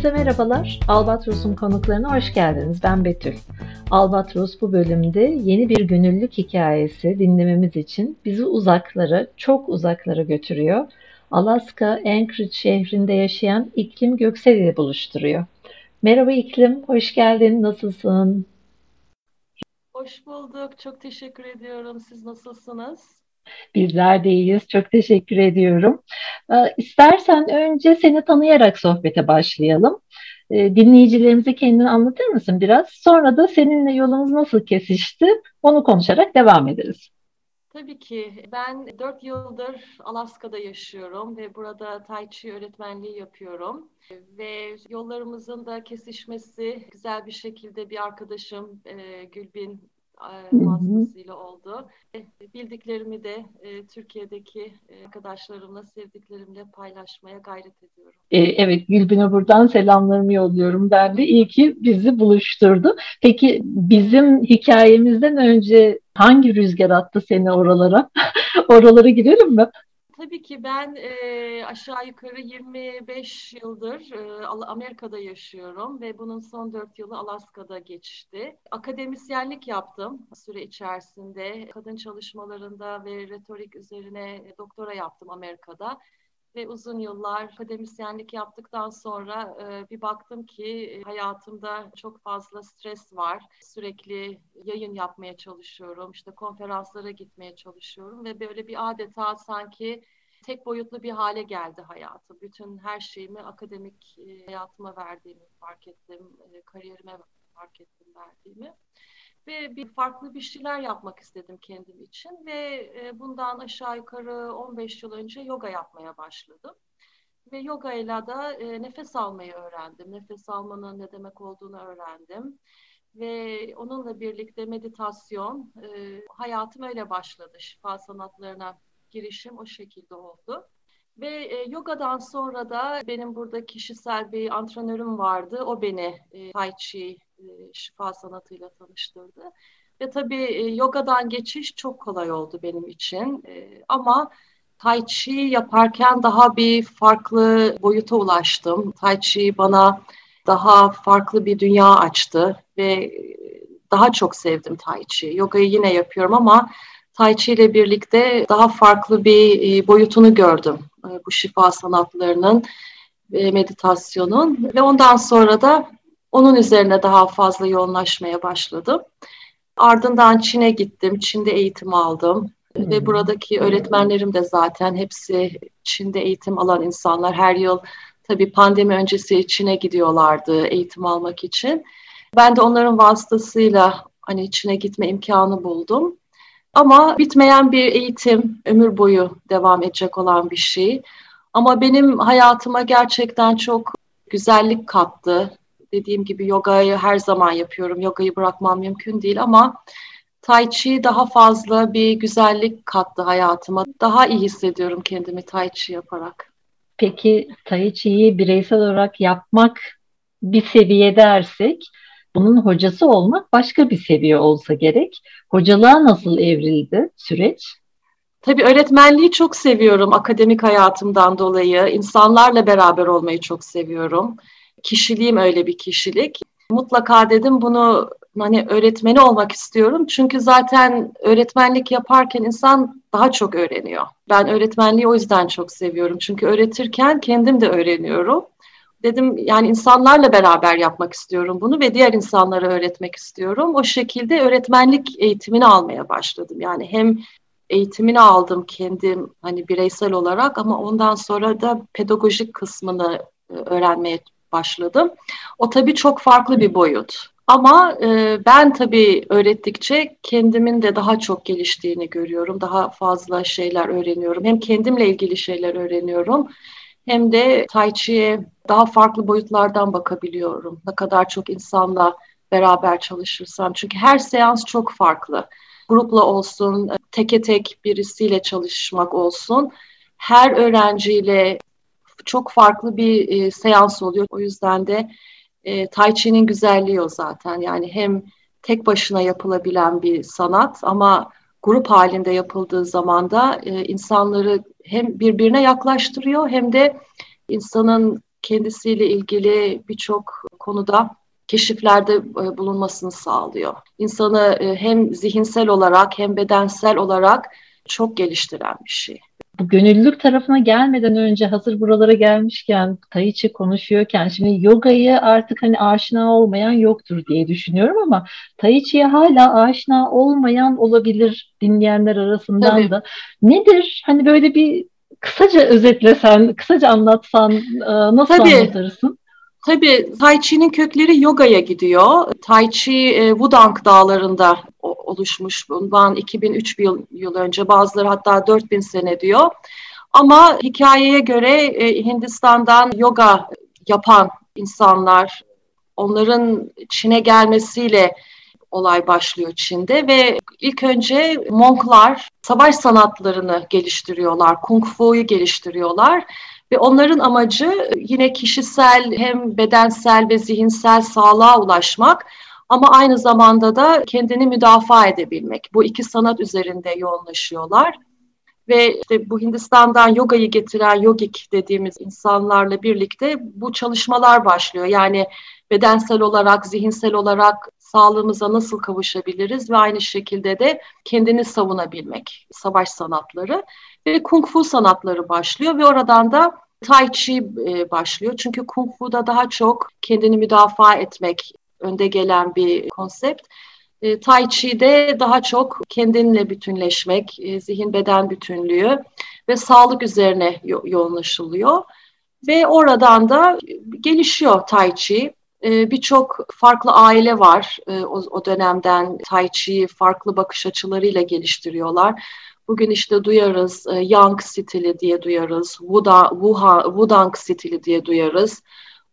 Hepinize merhabalar. Albatros'un konuklarına hoş geldiniz. Ben Betül. Albatros bu bölümde yeni bir gönüllülük hikayesi dinlememiz için bizi uzaklara, çok uzaklara götürüyor. Alaska Anchorage şehrinde yaşayan İklim Göksel ile buluşturuyor. Merhaba İklim, hoş geldin. Nasılsın? Hoş bulduk. Çok teşekkür ediyorum. Siz nasılsınız? Bizler de iyiyiz. Çok teşekkür ediyorum. Ee, istersen önce seni tanıyarak sohbete başlayalım. Ee, dinleyicilerimize kendini anlatır mısın biraz? Sonra da seninle yolumuz nasıl kesişti onu konuşarak devam ederiz. Tabii ki. Ben 4 yıldır Alaska'da yaşıyorum ve burada Tai Chi öğretmenliği yapıyorum. Ve yollarımızın da kesişmesi güzel bir şekilde bir arkadaşım e, Gülbin vasıtasıyla oldu. Bildiklerimi de e, Türkiye'deki e, arkadaşlarımla, sevdiklerimle paylaşmaya gayret ediyorum. E, evet, Gülbin'e buradan selamlarımı yolluyorum ben de. İyi ki bizi buluşturdu. Peki bizim hikayemizden önce hangi rüzgar attı seni oralara? Oralara girelim mi? Tabii ki ben e, aşağı yukarı 25 yıldır e, Amerika'da yaşıyorum ve bunun son 4 yılı Alaska'da geçti. Akademisyenlik yaptım süre içerisinde. Kadın çalışmalarında ve retorik üzerine doktora yaptım Amerika'da ve uzun yıllar akademisyenlik yaptıktan sonra e, bir baktım ki hayatımda çok fazla stres var. Sürekli yayın yapmaya çalışıyorum, işte konferanslara gitmeye çalışıyorum ve böyle bir adeta sanki tek boyutlu bir hale geldi hayatım. Bütün her şeyimi akademik e, hayatıma verdiğimi fark ettim, e, kariyerime fark ettim verdiğimi ve bir farklı bir şeyler yapmak istedim kendim için ve e, bundan aşağı yukarı 15 yıl önce yoga yapmaya başladım. Ve yoga ile nefes almayı öğrendim. Nefes almanın ne demek olduğunu öğrendim. Ve onunla birlikte meditasyon, e, hayatım öyle başladı. Şifa sanatlarına girişim o şekilde oldu. Ve e, yogadan sonra da benim burada kişisel bir antrenörüm vardı. O beni e, Tai Chi e, şifa sanatıyla tanıştırdı. Ve tabii e, yogadan geçiş çok kolay oldu benim için. E, ama Tai Chi yaparken daha bir farklı boyuta ulaştım. Tai Chi bana daha farklı bir dünya açtı ve daha çok sevdim Tai Chi. Yogayı yine yapıyorum ama Tai Chi ile birlikte daha farklı bir boyutunu gördüm. Bu şifa sanatlarının meditasyonun ve ondan sonra da onun üzerine daha fazla yoğunlaşmaya başladım. Ardından Çin'e gittim. Çin'de eğitim aldım. Hmm. Ve buradaki öğretmenlerim de zaten hepsi Çin'de eğitim alan insanlar. Her yıl tabii pandemi öncesi Çin'e gidiyorlardı eğitim almak için. Ben de onların vasıtasıyla hani Çin'e gitme imkanı buldum. Ama bitmeyen bir eğitim, ömür boyu devam edecek olan bir şey. Ama benim hayatıma gerçekten çok güzellik kattı. Dediğim gibi yogayı her zaman yapıyorum. Yogayı bırakmam mümkün değil ama Tai Chi daha fazla bir güzellik kattı hayatıma. Daha iyi hissediyorum kendimi Tai Chi yaparak. Peki Tai Chi'yi bireysel olarak yapmak bir seviye dersek bunun hocası olmak başka bir seviye olsa gerek. Hocalığa nasıl evrildi süreç? Tabii öğretmenliği çok seviyorum akademik hayatımdan dolayı. İnsanlarla beraber olmayı çok seviyorum. Kişiliğim öyle bir kişilik. Mutlaka dedim bunu hani öğretmeni olmak istiyorum. Çünkü zaten öğretmenlik yaparken insan daha çok öğreniyor. Ben öğretmenliği o yüzden çok seviyorum. Çünkü öğretirken kendim de öğreniyorum dedim yani insanlarla beraber yapmak istiyorum bunu ve diğer insanlara öğretmek istiyorum. O şekilde öğretmenlik eğitimini almaya başladım. Yani hem eğitimini aldım kendim hani bireysel olarak ama ondan sonra da pedagojik kısmını e, öğrenmeye başladım. O tabii çok farklı bir boyut. Ama e, ben tabii öğrettikçe kendimin de daha çok geliştiğini görüyorum. Daha fazla şeyler öğreniyorum. Hem kendimle ilgili şeyler öğreniyorum hem de Tai Chi'ye daha farklı boyutlardan bakabiliyorum. Ne kadar çok insanla beraber çalışırsam. Çünkü her seans çok farklı. Grupla olsun, teke tek birisiyle çalışmak olsun. Her öğrenciyle çok farklı bir e, seans oluyor. O yüzden de e, Tai Chi'nin güzelliği o zaten. Yani hem tek başına yapılabilen bir sanat ama grup halinde yapıldığı zaman da e, insanları hem birbirine yaklaştırıyor hem de insanın kendisiyle ilgili birçok konuda keşiflerde e, bulunmasını sağlıyor. İnsanı e, hem zihinsel olarak hem bedensel olarak çok geliştiren bir şey. Bu gönüllülük tarafına gelmeden önce hazır buralara gelmişken Tai Chi konuşuyorken şimdi yogayı artık hani aşina olmayan yoktur diye düşünüyorum ama Tai Chi'ye hala aşina olmayan olabilir dinleyenler arasından Tabii. da. Nedir? Hani böyle bir kısaca özetlesen, kısaca anlatsan e, nasıl Tabii. anlatırsın? Tabii Tai Chi'nin kökleri yogaya gidiyor. Tai Chi e, Wudang dağlarında oluşmuş bundan 2003 yıl, yıl önce bazıları hatta 4000 sene diyor. Ama hikayeye göre e, Hindistan'dan yoga yapan insanlar onların Çin'e gelmesiyle olay başlıyor Çin'de ve ilk önce Monklar savaş sanatlarını geliştiriyorlar, kung fu'yu geliştiriyorlar ve onların amacı yine kişisel hem bedensel ve zihinsel sağlığa ulaşmak ama aynı zamanda da kendini müdafaa edebilmek. Bu iki sanat üzerinde yoğunlaşıyorlar. Ve işte bu Hindistan'dan yogayı getiren yogik dediğimiz insanlarla birlikte bu çalışmalar başlıyor. Yani bedensel olarak, zihinsel olarak sağlığımıza nasıl kavuşabiliriz ve aynı şekilde de kendini savunabilmek, savaş sanatları ve kung fu sanatları başlıyor ve oradan da Tai Chi e, başlıyor. Çünkü Kung Fu'da daha çok kendini müdafaa etmek önde gelen bir konsept. E, tai Chi'de daha çok kendinle bütünleşmek, e, zihin beden bütünlüğü ve sağlık üzerine yo- yoğunlaşılıyor. Ve oradan da gelişiyor Tai Chi. E, Birçok farklı aile var e, o, o dönemden Tai Chi'yi farklı bakış açılarıyla geliştiriyorlar. Bugün işte duyarız e, Yang stili diye duyarız, Wuda, Wuha, Wudang stili diye duyarız.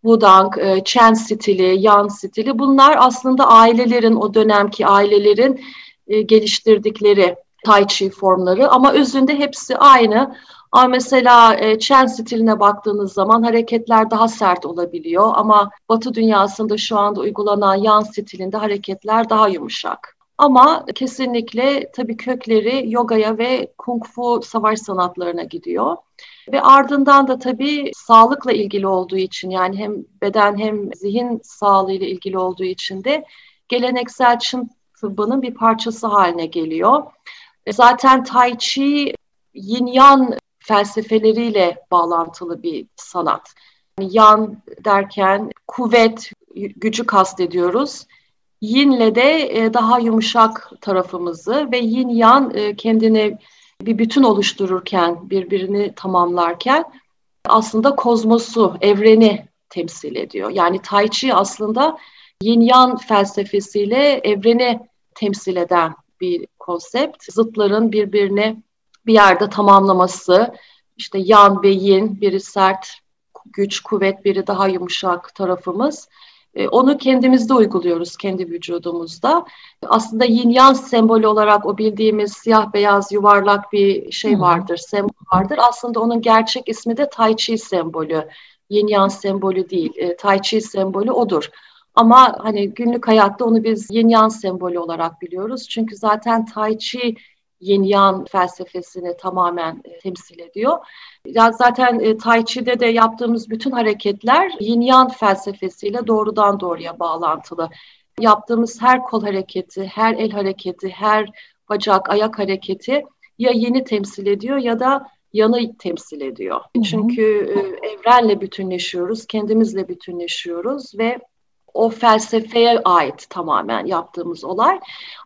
Wudang, e, Chen stili, Yan stili bunlar aslında ailelerin, o dönemki ailelerin e, geliştirdikleri Tai Chi formları ama özünde hepsi aynı. Ama mesela e, Chen stiline baktığınız zaman hareketler daha sert olabiliyor ama Batı dünyasında şu anda uygulanan Yan stilinde hareketler daha yumuşak. Ama kesinlikle tabii kökleri yogaya ve kung fu savaş sanatlarına gidiyor. Ve ardından da tabii sağlıkla ilgili olduğu için yani hem beden hem zihin sağlığıyla ilgili olduğu için de geleneksel Çin tıbbının bir parçası haline geliyor. E, zaten Tai Chi yin yang felsefeleriyle bağlantılı bir sanat. Yani yan derken kuvvet, gücü kastediyoruz. Yin'le de e, daha yumuşak tarafımızı ve yin yan e, kendini bir bütün oluştururken, birbirini tamamlarken aslında kozmosu, evreni temsil ediyor. Yani Tai Chi aslında yin yan felsefesiyle evreni temsil eden bir konsept. Zıtların birbirini bir yerde tamamlaması, işte yan ve yin, biri sert, güç, kuvvet, biri daha yumuşak tarafımız. E, onu kendimizde uyguluyoruz, kendi vücudumuzda. Aslında yin yang sembolü olarak o bildiğimiz siyah beyaz yuvarlak bir şey vardır, sembol vardır. Aslında onun gerçek ismi de Tai Chi sembolü. Yin yang sembolü değil, e, Tai Chi sembolü odur. Ama hani günlük hayatta onu biz yin yang sembolü olarak biliyoruz. Çünkü zaten Tai Chi yin yang felsefesini tamamen e, temsil ediyor. Ya zaten e, Tai Chi'de de yaptığımız bütün hareketler yin yang felsefesiyle doğrudan doğruya bağlantılı. Yaptığımız her kol hareketi, her el hareketi, her bacak, ayak hareketi ya yeni temsil ediyor ya da yanı temsil ediyor. Hı hı. Çünkü e, evrenle bütünleşiyoruz, kendimizle bütünleşiyoruz ve o felsefeye ait tamamen yaptığımız olay.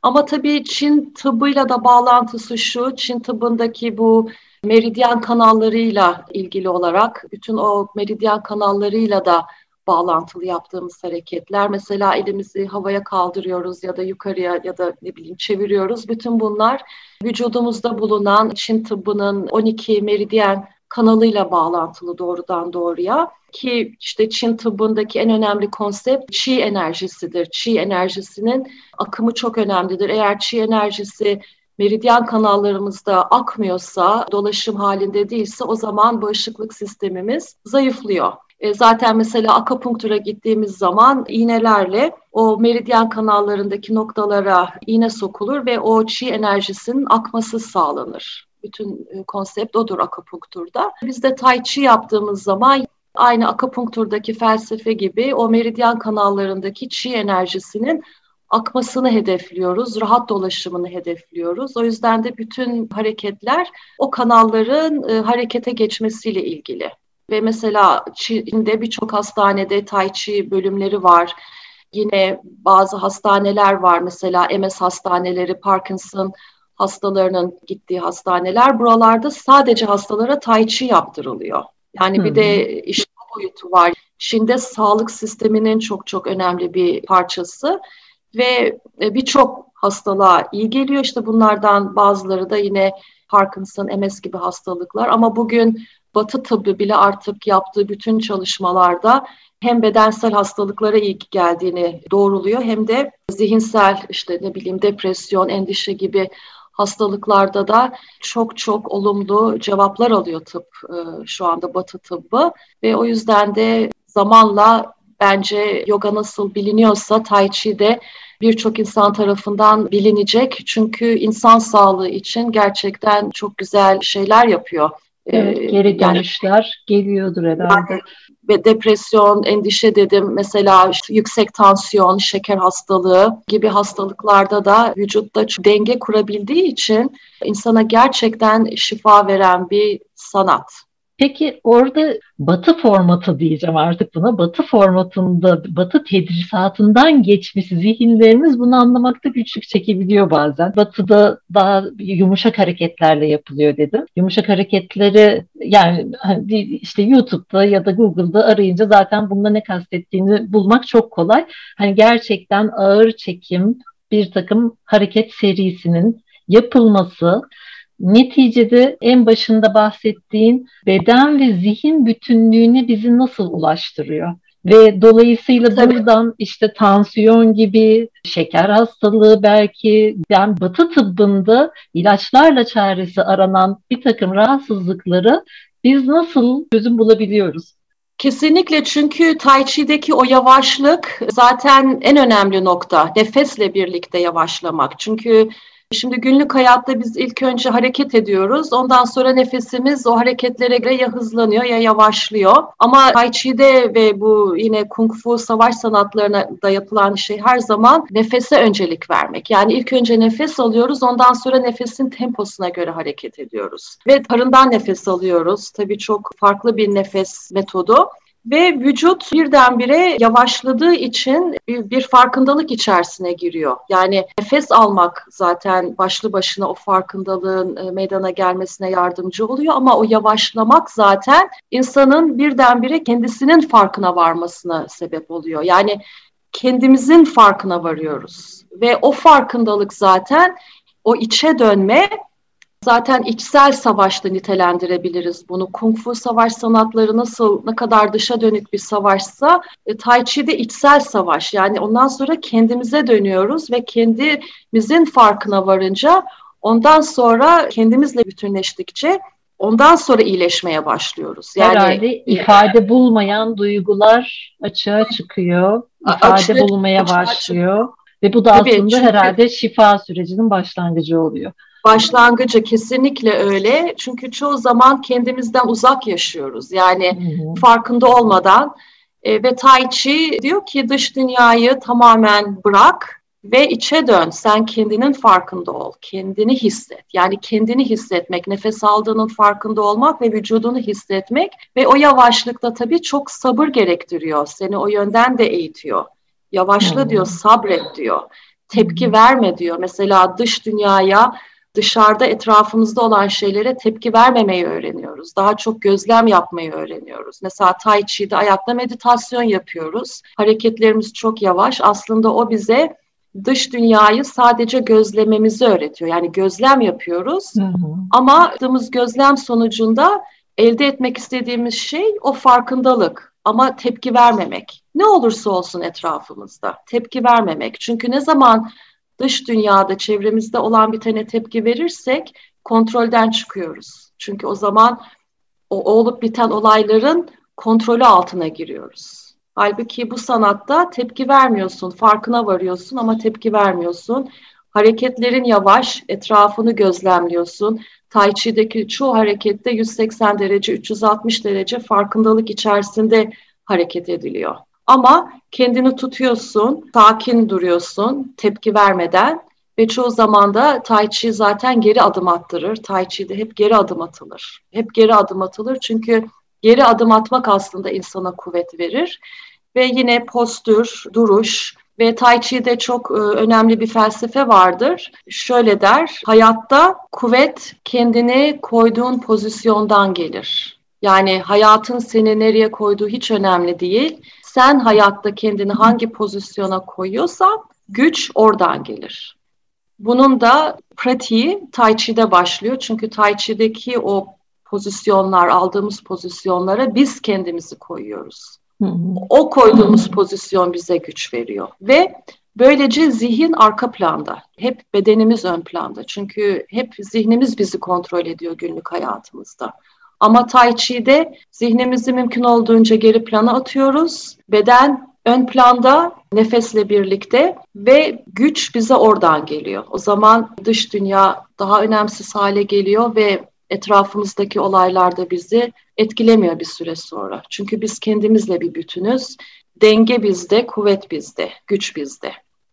Ama tabii Çin tıbbıyla da bağlantısı şu, Çin tıbbındaki bu meridyen kanallarıyla ilgili olarak bütün o meridyen kanallarıyla da bağlantılı yaptığımız hareketler. Mesela elimizi havaya kaldırıyoruz ya da yukarıya ya da ne bileyim çeviriyoruz. Bütün bunlar vücudumuzda bulunan Çin tıbbının 12 meridyen kanalıyla bağlantılı doğrudan doğruya ki işte Çin tıbbındaki en önemli konsept Qi enerjisidir. Qi enerjisinin akımı çok önemlidir. Eğer Qi enerjisi meridyen kanallarımızda akmıyorsa, dolaşım halinde değilse o zaman bağışıklık sistemimiz zayıflıyor. E, zaten mesela akapunktura gittiğimiz zaman iğnelerle o meridyen kanallarındaki noktalara iğne sokulur ve o çi enerjisinin akması sağlanır. Bütün e, konsept odur akupunkturda. Biz de tai chi yaptığımız zaman Aynı akupunkturdaki felsefe gibi o meridyen kanallarındaki çi enerjisinin akmasını hedefliyoruz, rahat dolaşımını hedefliyoruz. O yüzden de bütün hareketler o kanalların e, harekete geçmesiyle ilgili. Ve mesela Çin'de birçok hastanede Tai Chi bölümleri var. Yine bazı hastaneler var mesela MS hastaneleri, Parkinson hastalarının gittiği hastaneler. Buralarda sadece hastalara Tai Chi yaptırılıyor. Yani hmm. bir de işte boyutu var. Çin'de sağlık sisteminin çok çok önemli bir parçası ve e, birçok hastalığa iyi geliyor. İşte bunlardan bazıları da yine Parkinson, MS gibi hastalıklar ama bugün Batı tıbbı bile artık yaptığı bütün çalışmalarda hem bedensel hastalıklara iyi geldiğini doğruluyor hem de zihinsel işte ne bileyim depresyon, endişe gibi hastalıklarda da çok çok olumlu cevaplar alıyor tıp e, şu anda Batı tıbbı ve o yüzden de zamanla bence yoga nasıl biliniyorsa Tai Chi de birçok insan tarafından bilinecek. Çünkü insan sağlığı için gerçekten çok güzel şeyler yapıyor. Evet, ee, geri dönüşler yani, geliyordur herhalde. Ve depresyon, endişe dedim. Mesela yüksek tansiyon, şeker hastalığı gibi hastalıklarda da vücutta denge kurabildiği için insana gerçekten şifa veren bir sanat. Peki orada batı formatı diyeceğim artık buna. Batı formatında, batı tedrisatından geçmesi zihinlerimiz bunu anlamakta güçlük çekebiliyor bazen. Batıda daha yumuşak hareketlerle yapılıyor dedim. Yumuşak hareketleri yani hani işte YouTube'da ya da Google'da arayınca zaten bunda ne kastettiğini bulmak çok kolay. Hani gerçekten ağır çekim bir takım hareket serisinin yapılması neticede en başında bahsettiğin beden ve zihin bütünlüğüne bizi nasıl ulaştırıyor? Ve dolayısıyla Tabii. buradan işte tansiyon gibi, şeker hastalığı belki, yani batı tıbbında ilaçlarla çaresi aranan bir takım rahatsızlıkları biz nasıl çözüm bulabiliyoruz? Kesinlikle çünkü Tai Chi'deki o yavaşlık zaten en önemli nokta. Nefesle birlikte yavaşlamak. Çünkü Şimdi günlük hayatta biz ilk önce hareket ediyoruz. Ondan sonra nefesimiz o hareketlere göre ya hızlanıyor ya yavaşlıyor. Ama Tai Chi'de ve bu yine Kung Fu savaş sanatlarına da yapılan şey her zaman nefese öncelik vermek. Yani ilk önce nefes alıyoruz. Ondan sonra nefesin temposuna göre hareket ediyoruz. Ve karından nefes alıyoruz. Tabii çok farklı bir nefes metodu ve vücut birdenbire yavaşladığı için bir, farkındalık içerisine giriyor. Yani nefes almak zaten başlı başına o farkındalığın e, meydana gelmesine yardımcı oluyor ama o yavaşlamak zaten insanın birdenbire kendisinin farkına varmasına sebep oluyor. Yani kendimizin farkına varıyoruz ve o farkındalık zaten o içe dönme Zaten içsel savaşta nitelendirebiliriz bunu. Kung Fu savaş sanatları nasıl ne kadar dışa dönük bir savaşsa e, Tai Chi de içsel savaş. Yani ondan sonra kendimize dönüyoruz ve kendimizin farkına varınca ondan sonra kendimizle bütünleştikçe ondan sonra iyileşmeye başlıyoruz. Yani Herhalde ifade bulmayan duygular açığa çıkıyor. İfade açık, bulmaya açık, başlıyor. Açık. Ve bu da Tabii, aslında çünkü, herhalde şifa sürecinin başlangıcı oluyor. Başlangıcı kesinlikle öyle. Çünkü çoğu zaman kendimizden uzak yaşıyoruz. Yani hı hı. farkında olmadan. E, ve Tai Chi diyor ki dış dünyayı tamamen bırak ve içe dön. Sen kendinin farkında ol. Kendini hisset. Yani kendini hissetmek, nefes aldığının farkında olmak ve vücudunu hissetmek ve o yavaşlıkta tabii çok sabır gerektiriyor. Seni o yönden de eğitiyor. Yavaşla diyor, sabret diyor. Tepki verme diyor. Mesela dış dünyaya dışarıda etrafımızda olan şeylere tepki vermemeyi öğreniyoruz. Daha çok gözlem yapmayı öğreniyoruz. Mesela Tai Chi'de ayakta meditasyon yapıyoruz. Hareketlerimiz çok yavaş. Aslında o bize dış dünyayı sadece gözlememizi öğretiyor. Yani gözlem yapıyoruz hı hı. ama yaptığımız gözlem sonucunda elde etmek istediğimiz şey o farkındalık ama tepki vermemek. Ne olursa olsun etrafımızda tepki vermemek. Çünkü ne zaman dış dünyada, çevremizde olan bitene tepki verirsek kontrolden çıkıyoruz. Çünkü o zaman o olup biten olayların kontrolü altına giriyoruz. Halbuki bu sanatta tepki vermiyorsun, farkına varıyorsun ama tepki vermiyorsun. Hareketlerin yavaş, etrafını gözlemliyorsun. Tai Chi'deki çoğu harekette 180 derece, 360 derece farkındalık içerisinde hareket ediliyor. Ama kendini tutuyorsun, sakin duruyorsun, tepki vermeden ve çoğu zaman da Tai Chi zaten geri adım attırır. Tai Chi'de hep geri adım atılır. Hep geri adım atılır çünkü geri adım atmak aslında insana kuvvet verir. Ve yine postür, duruş, ve Tai Chi'de çok e, önemli bir felsefe vardır. Şöyle der, hayatta kuvvet kendini koyduğun pozisyondan gelir. Yani hayatın seni nereye koyduğu hiç önemli değil. Sen hayatta kendini hangi pozisyona koyuyorsan güç oradan gelir. Bunun da pratiği Tai Chi'de başlıyor. Çünkü Tai Chi'deki o pozisyonlar, aldığımız pozisyonlara biz kendimizi koyuyoruz. O koyduğumuz pozisyon bize güç veriyor ve böylece zihin arka planda, hep bedenimiz ön planda. Çünkü hep zihnimiz bizi kontrol ediyor günlük hayatımızda. Ama Tai Chi'de zihnimizi mümkün olduğunca geri plana atıyoruz. Beden ön planda nefesle birlikte ve güç bize oradan geliyor. O zaman dış dünya daha önemsiz hale geliyor ve etrafımızdaki olaylar da bizi etkilemiyor bir süre sonra. Çünkü biz kendimizle bir bütünüz. Denge bizde, kuvvet bizde, güç bizde.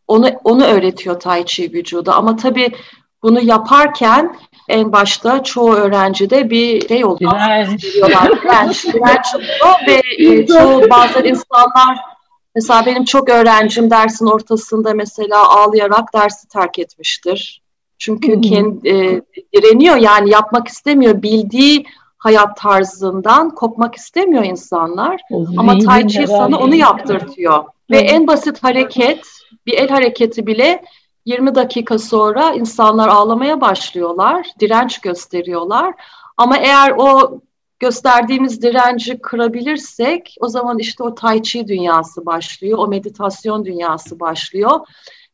Onu onu öğretiyor Tai Chi vücuda ama tabii bunu yaparken en başta çoğu öğrencide bir şey oluyor. Direnç. Direnç, direnç oluyor ve e, çoğu bazen insanlar mesela benim çok öğrencim dersin ortasında mesela ağlayarak dersi terk etmiştir. Çünkü hmm. kendi e, direniyor yani yapmak istemiyor. Bildiği hayat tarzından kopmak istemiyor insanlar. Ama Tai Chi sana onu yaptırtıyor. Ve en basit hareket, bir el hareketi bile 20 dakika sonra insanlar ağlamaya başlıyorlar, direnç gösteriyorlar. Ama eğer o gösterdiğimiz direnci kırabilirsek o zaman işte o tai chi dünyası başlıyor, o meditasyon dünyası başlıyor.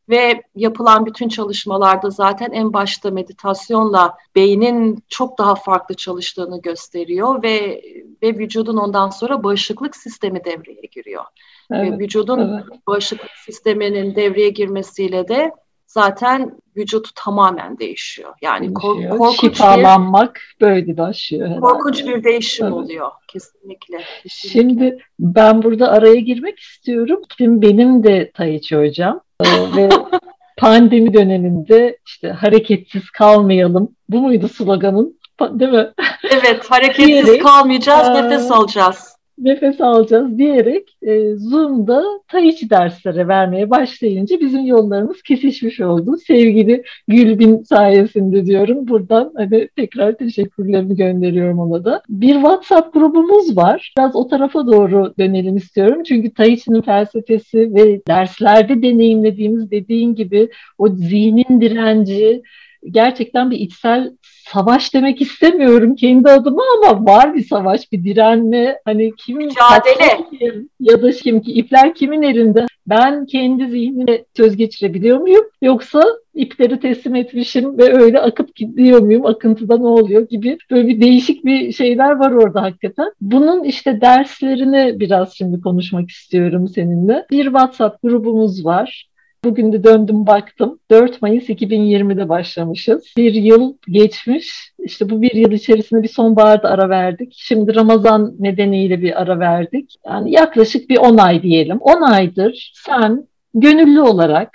Ve yapılan bütün çalışmalarda zaten en başta meditasyonla beynin çok daha farklı çalıştığını gösteriyor ve ve vücudun ondan sonra bağışıklık sistemi devreye giriyor. Evet, ve vücudun evet. bağışıklık sisteminin devreye girmesiyle de zaten vücut tamamen değişiyor. Yani kor- korkunç Şifalanmak bir, böyle başlıyor. Herhalde. Korkunç bir değişim evet. oluyor kesinlikle, kesinlikle. Şimdi ben burada araya girmek istiyorum. Şimdi benim de Tai Chi hocam ee, ve pandemi döneminde işte hareketsiz kalmayalım. Bu muydu sloganın? Değil mi? Evet, hareketsiz diyerek, kalmayacağız, nefes alacağız. Nefes alacağız diyerek e, Zoom'da Tai Chi dersleri vermeye başlayınca bizim yollarımız kesişmiş oldu. Sevgili Gülbin sayesinde diyorum. Buradan hani tekrar teşekkürlerimi gönderiyorum ona da. Bir WhatsApp grubumuz var. Biraz o tarafa doğru dönelim istiyorum. Çünkü Tai Chi'nin felsefesi ve derslerde deneyimlediğimiz dediğin gibi o zihnin direnci, gerçekten bir içsel savaş demek istemiyorum kendi adıma ama var bir savaş, bir direnme. Hani kim mücadele kim, ya da kim ki ipler kimin elinde? Ben kendi zihnime söz geçirebiliyor muyum? Yoksa ipleri teslim etmişim ve öyle akıp gidiyor muyum? Akıntıda ne oluyor gibi böyle bir değişik bir şeyler var orada hakikaten. Bunun işte derslerini biraz şimdi konuşmak istiyorum seninle. Bir WhatsApp grubumuz var. Bugün de döndüm baktım. 4 Mayıs 2020'de başlamışız. Bir yıl geçmiş. İşte bu bir yıl içerisinde bir sonbaharda ara verdik. Şimdi Ramazan nedeniyle bir ara verdik. Yani yaklaşık bir 10 ay diyelim. 10 aydır sen gönüllü olarak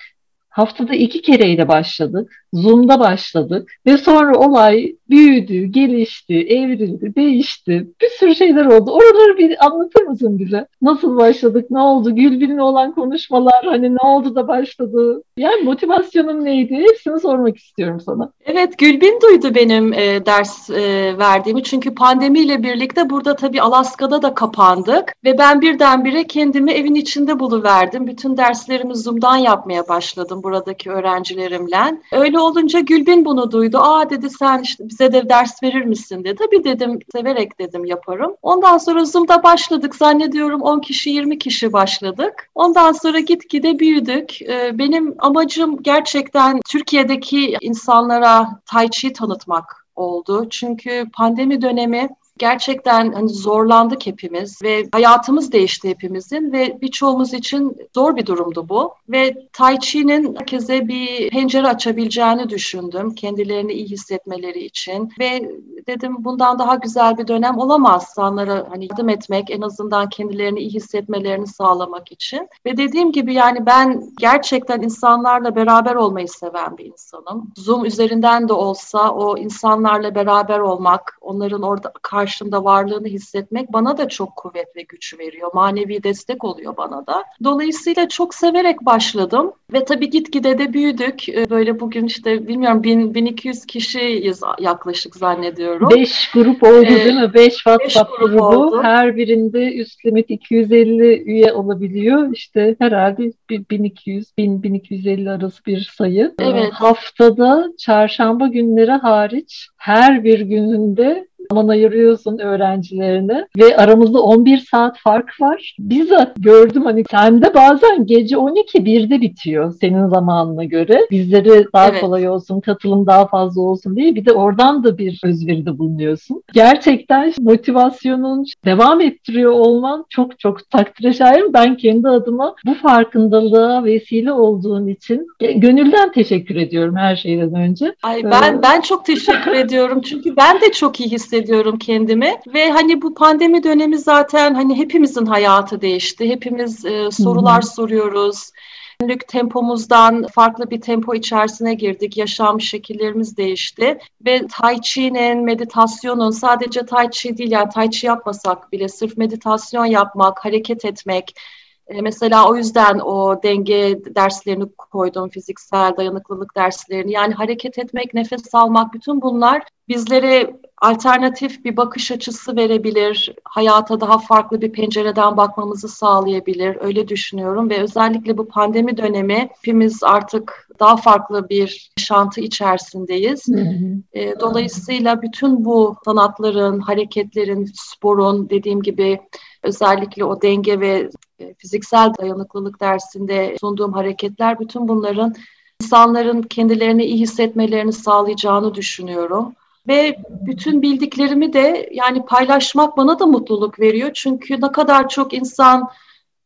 haftada iki kereyle başladık. Zoom'da başladık ve sonra olay büyüdü, gelişti, evrildi, değişti. Bir sürü şeyler oldu. Oraları bir anlatır mısın bize? Nasıl başladık, ne oldu? Gülbin'le olan konuşmalar, hani ne oldu da başladı? Yani motivasyonun neydi? Hepsini sormak istiyorum sana. Evet, Gülbin duydu benim e, ders e, verdiğimi. Çünkü pandemiyle birlikte burada tabii Alaska'da da kapandık. Ve ben birdenbire kendimi evin içinde buluverdim. Bütün derslerimi Zoom'dan yapmaya başladım buradaki öğrencilerimle. Öyle Öyle olunca Gülbin bunu duydu. Aa dedi sen işte bize de ders verir misin dedi. Tabii dedim severek dedim yaparım. Ondan sonra Zoom'da başladık. Zannediyorum 10 kişi 20 kişi başladık. Ondan sonra gitgide büyüdük. Ee, benim amacım gerçekten Türkiye'deki insanlara Tai Chi tanıtmak oldu. Çünkü pandemi dönemi gerçekten hani zorlandık hepimiz ve hayatımız değişti hepimizin ve birçoğumuz için zor bir durumdu bu. Ve Tai Chi'nin herkese bir pencere açabileceğini düşündüm kendilerini iyi hissetmeleri için ve dedim bundan daha güzel bir dönem olamaz insanlara hani yardım etmek en azından kendilerini iyi hissetmelerini sağlamak için. Ve dediğim gibi yani ben gerçekten insanlarla beraber olmayı seven bir insanım. Zoom üzerinden de olsa o insanlarla beraber olmak, onların orada karşımda varlığını hissetmek bana da çok kuvvet ve güç veriyor. Manevi destek oluyor bana da. Dolayısıyla çok severek başladım ve tabii gitgide de büyüdük. Ee, böyle bugün işte bilmiyorum 1000 1200 kişiyiz yaklaşık zannediyorum. 5 grup oldu ee, değil mi? 5 WhatsApp grup grubu. Oldu. Her birinde üst limit 250 üye olabiliyor. İşte herhalde 1200 1000 1250 arası bir sayı. Evet. Haftada çarşamba günleri hariç her bir gününde zaman ayırıyorsun öğrencilerine ve aramızda 11 saat fark var. Bizzat gördüm hani sende bazen gece 12 1'de bitiyor senin zamanına göre. Bizleri daha evet. kolay olsun, katılım daha fazla olsun diye bir de oradan da bir özveride bulunuyorsun. Gerçekten motivasyonun devam ettiriyor olman çok çok takdire şayan. Ben kendi adıma bu farkındalığa vesile olduğun için gönülden teşekkür ediyorum her şeyden önce. Ay ben ee, ben çok teşekkür ediyorum çünkü ben de çok iyi hissediyorum hissediyorum kendimi ve hani bu pandemi dönemi zaten hani hepimizin hayatı değişti. Hepimiz e, sorular Hı-hı. soruyoruz. Günlük tempomuzdan farklı bir tempo içerisine girdik. Yaşam şekillerimiz değişti. Ve Tai Chi'nin, meditasyonun sadece Tai Chi değil yani Tai Chi yapmasak bile sırf meditasyon yapmak, hareket etmek, e, Mesela o yüzden o denge derslerini koydum, fiziksel dayanıklılık derslerini. Yani hareket etmek, nefes almak, bütün bunlar bizlere alternatif bir bakış açısı verebilir, hayata daha farklı bir pencereden bakmamızı sağlayabilir. Öyle düşünüyorum ve özellikle bu pandemi dönemi hepimiz artık daha farklı bir yaşantı içerisindeyiz. E, dolayısıyla bütün bu sanatların, hareketlerin, sporun dediğim gibi özellikle o denge ve fiziksel dayanıklılık dersinde sunduğum hareketler bütün bunların insanların kendilerini iyi hissetmelerini sağlayacağını düşünüyorum. Ve bütün bildiklerimi de yani paylaşmak bana da mutluluk veriyor. Çünkü ne kadar çok insan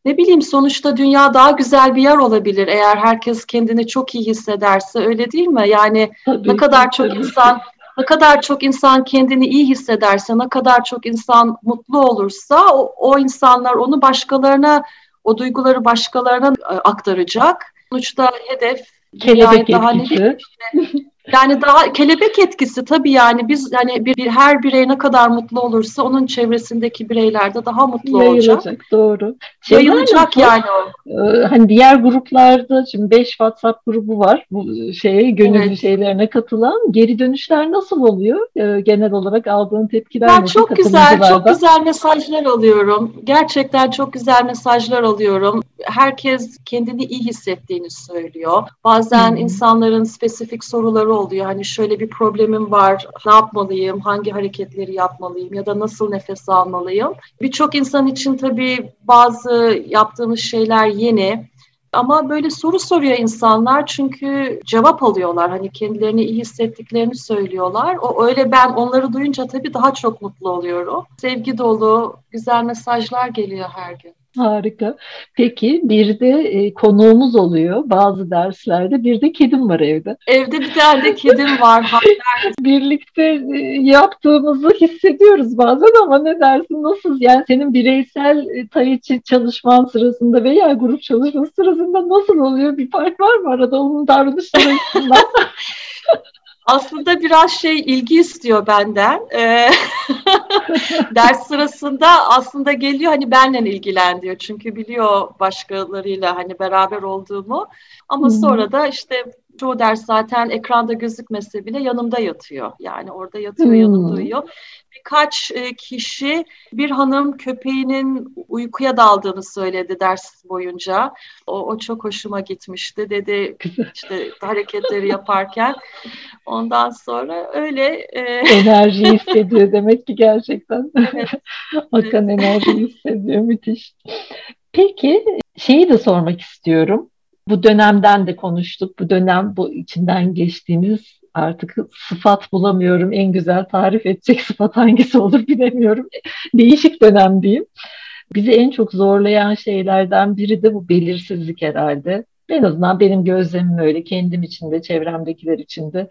ne bileyim sonuçta dünya daha güzel bir yer olabilir eğer herkes kendini çok iyi hissederse öyle değil mi? Yani tabii, ne kadar çok tabii. insan ne kadar çok insan kendini iyi hissederse, ne kadar çok insan mutlu olursa o, o insanlar onu başkalarına, o duyguları başkalarına e, aktaracak. Sonuçta hedef kelebek daha. Ne, Yani daha kelebek etkisi tabii yani biz yani bir, bir her birey ne kadar mutlu olursa onun çevresindeki bireyler de daha mutlu Yayılacak, olacak. doğru. Şey Yayılacak yani o. Ee, hani diğer gruplarda şimdi 5 WhatsApp grubu var bu şeye gönüllü evet. şeylerine katılan. Geri dönüşler nasıl oluyor? Ee, genel olarak aldığın tepkiler ben nasıl? Çok güzel, çok güzel mesajlar alıyorum. Gerçekten çok güzel mesajlar alıyorum. Herkes kendini iyi hissettiğini söylüyor. Bazen hmm. insanların spesifik soruları oluyor. Hani şöyle bir problemim var, ne yapmalıyım, hangi hareketleri yapmalıyım ya da nasıl nefes almalıyım. Birçok insan için tabii bazı yaptığımız şeyler yeni. Ama böyle soru soruyor insanlar çünkü cevap alıyorlar. Hani kendilerini iyi hissettiklerini söylüyorlar. O öyle ben onları duyunca tabii daha çok mutlu oluyorum. Sevgi dolu güzel mesajlar geliyor her gün. Harika. Peki bir de e, konuğumuz oluyor bazı derslerde. Bir de kedim var evde. Evde bir tane de kedim var. Birlikte e, yaptığımızı hissediyoruz bazen ama ne dersin nasıl? Yani senin bireysel e, tay için çalışman sırasında veya grup çalışması sırasında nasıl oluyor? Bir fark var mı arada onun davranışları aslında biraz şey ilgi istiyor benden. Ee, ders sırasında aslında geliyor hani benle ilgilen diyor. Çünkü biliyor başkalarıyla hani beraber olduğumu. Ama sonra da işte çoğu ders zaten ekranda gözükmese bile yanımda yatıyor. Yani orada yatıyor, hmm. yanımda uyuyor birkaç e, kişi bir hanım köpeğinin uykuya daldığını söyledi ders boyunca. O, o çok hoşuma gitmişti dedi işte hareketleri yaparken. Ondan sonra öyle e... enerji hissediyor demek ki gerçekten. Evet. Akan enerji hissediyor müthiş. Peki şeyi de sormak istiyorum. Bu dönemden de konuştuk. Bu dönem bu içinden geçtiğimiz artık sıfat bulamıyorum. En güzel tarif edecek sıfat hangisi olur bilemiyorum. Değişik dönemdeyim. Bizi en çok zorlayan şeylerden biri de bu belirsizlik herhalde. En azından benim gözlemim öyle. Kendim için de çevremdekiler için de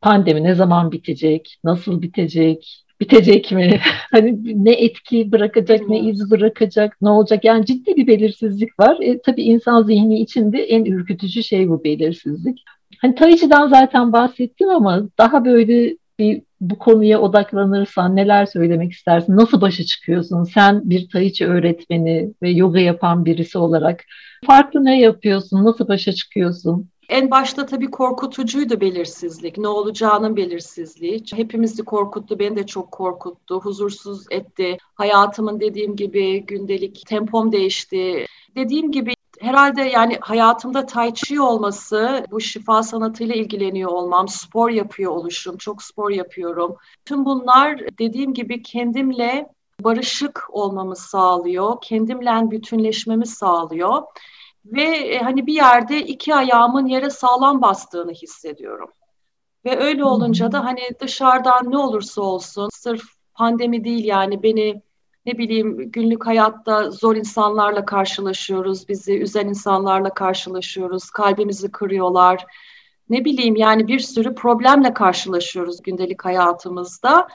pandemi ne zaman bitecek, nasıl bitecek, bitecek mi? Hani ne etki bırakacak, ne iz bırakacak, ne olacak? Yani ciddi bir belirsizlik var. E, tabii insan zihni içinde en ürkütücü şey bu belirsizlik. Hani Taichi'den zaten bahsettim ama daha böyle bir bu konuya odaklanırsan neler söylemek istersin? Nasıl başa çıkıyorsun? Sen bir Tai öğretmeni ve yoga yapan birisi olarak farklı ne yapıyorsun? Nasıl başa çıkıyorsun? En başta tabii korkutucuydu belirsizlik. Ne olacağının belirsizliği. Hepimizi korkuttu, beni de çok korkuttu. Huzursuz etti. Hayatımın dediğim gibi gündelik tempom değişti. Dediğim gibi herhalde yani hayatımda tai chi olması, bu şifa sanatıyla ilgileniyor olmam, spor yapıyor oluşum, çok spor yapıyorum. Tüm bunlar dediğim gibi kendimle barışık olmamı sağlıyor, kendimle bütünleşmemi sağlıyor ve e, hani bir yerde iki ayağımın yere sağlam bastığını hissediyorum. Ve öyle olunca da hani dışarıdan ne olursa olsun sırf pandemi değil yani beni ne bileyim günlük hayatta zor insanlarla karşılaşıyoruz, bizi üzen insanlarla karşılaşıyoruz, kalbimizi kırıyorlar. Ne bileyim yani bir sürü problemle karşılaşıyoruz gündelik hayatımızda.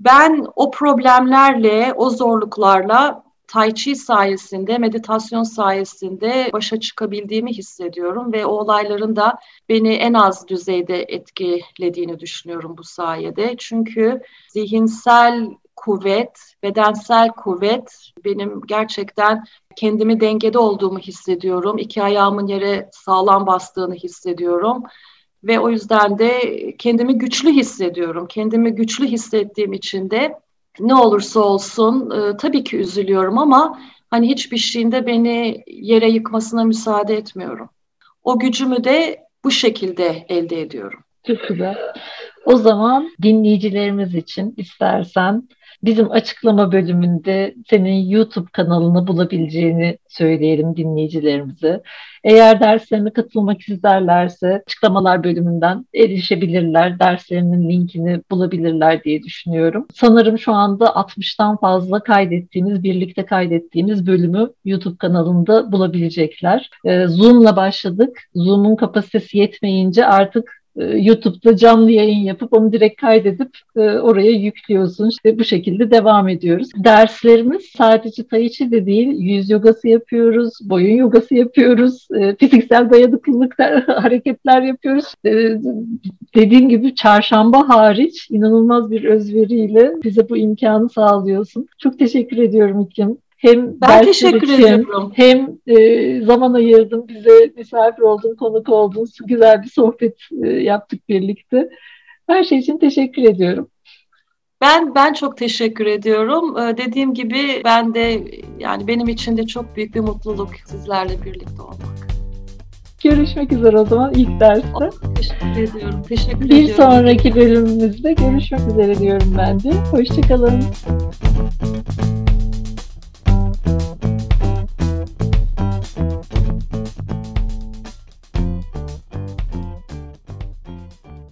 Ben o problemlerle, o zorluklarla Tai Chi sayesinde, meditasyon sayesinde başa çıkabildiğimi hissediyorum ve o olayların da beni en az düzeyde etkilediğini düşünüyorum bu sayede. Çünkü zihinsel kuvvet, bedensel kuvvet benim gerçekten kendimi dengede olduğumu hissediyorum. İki ayağımın yere sağlam bastığını hissediyorum. Ve o yüzden de kendimi güçlü hissediyorum. Kendimi güçlü hissettiğim için de ne olursa olsun e, tabii ki üzülüyorum ama hani hiçbir şeyinde beni yere yıkmasına müsaade etmiyorum. O gücümü de bu şekilde elde ediyorum. Çok güzel. O zaman dinleyicilerimiz için istersen bizim açıklama bölümünde senin YouTube kanalını bulabileceğini söyleyelim dinleyicilerimize. Eğer derslerine katılmak isterlerse açıklamalar bölümünden erişebilirler. Derslerinin linkini bulabilirler diye düşünüyorum. Sanırım şu anda 60'tan fazla kaydettiğimiz, birlikte kaydettiğimiz bölümü YouTube kanalında bulabilecekler. Ee, Zoom'la başladık. Zoom'un kapasitesi yetmeyince artık YouTube'da canlı yayın yapıp onu direkt kaydedip e, oraya yüklüyorsun. İşte bu şekilde devam ediyoruz. Derslerimiz sadece Tai Chi de değil, yüz yogası yapıyoruz, boyun yogası yapıyoruz, e, fiziksel dayanıklılık hareketler yapıyoruz. Dediğim gibi çarşamba hariç inanılmaz bir özveriyle bize bu imkanı sağlıyorsun. Çok teşekkür ediyorum İklim. Hem ben teşekkür için, ediyorum. Hem e, zaman ayırdın, bize misafir oldun, konuk oldun. Güzel bir sohbet e, yaptık birlikte. Her şey için teşekkür ediyorum. Ben ben çok teşekkür ediyorum. Ee, dediğim gibi ben de yani benim için de çok büyük bir mutluluk sizlerle birlikte olmak. Görüşmek üzere o zaman ilk derste. Teşekkür ediyorum. Teşekkür bir ediyorum. Bir sonraki bölümümüzde görüşmek üzere diyorum ben de. Hoşçakalın.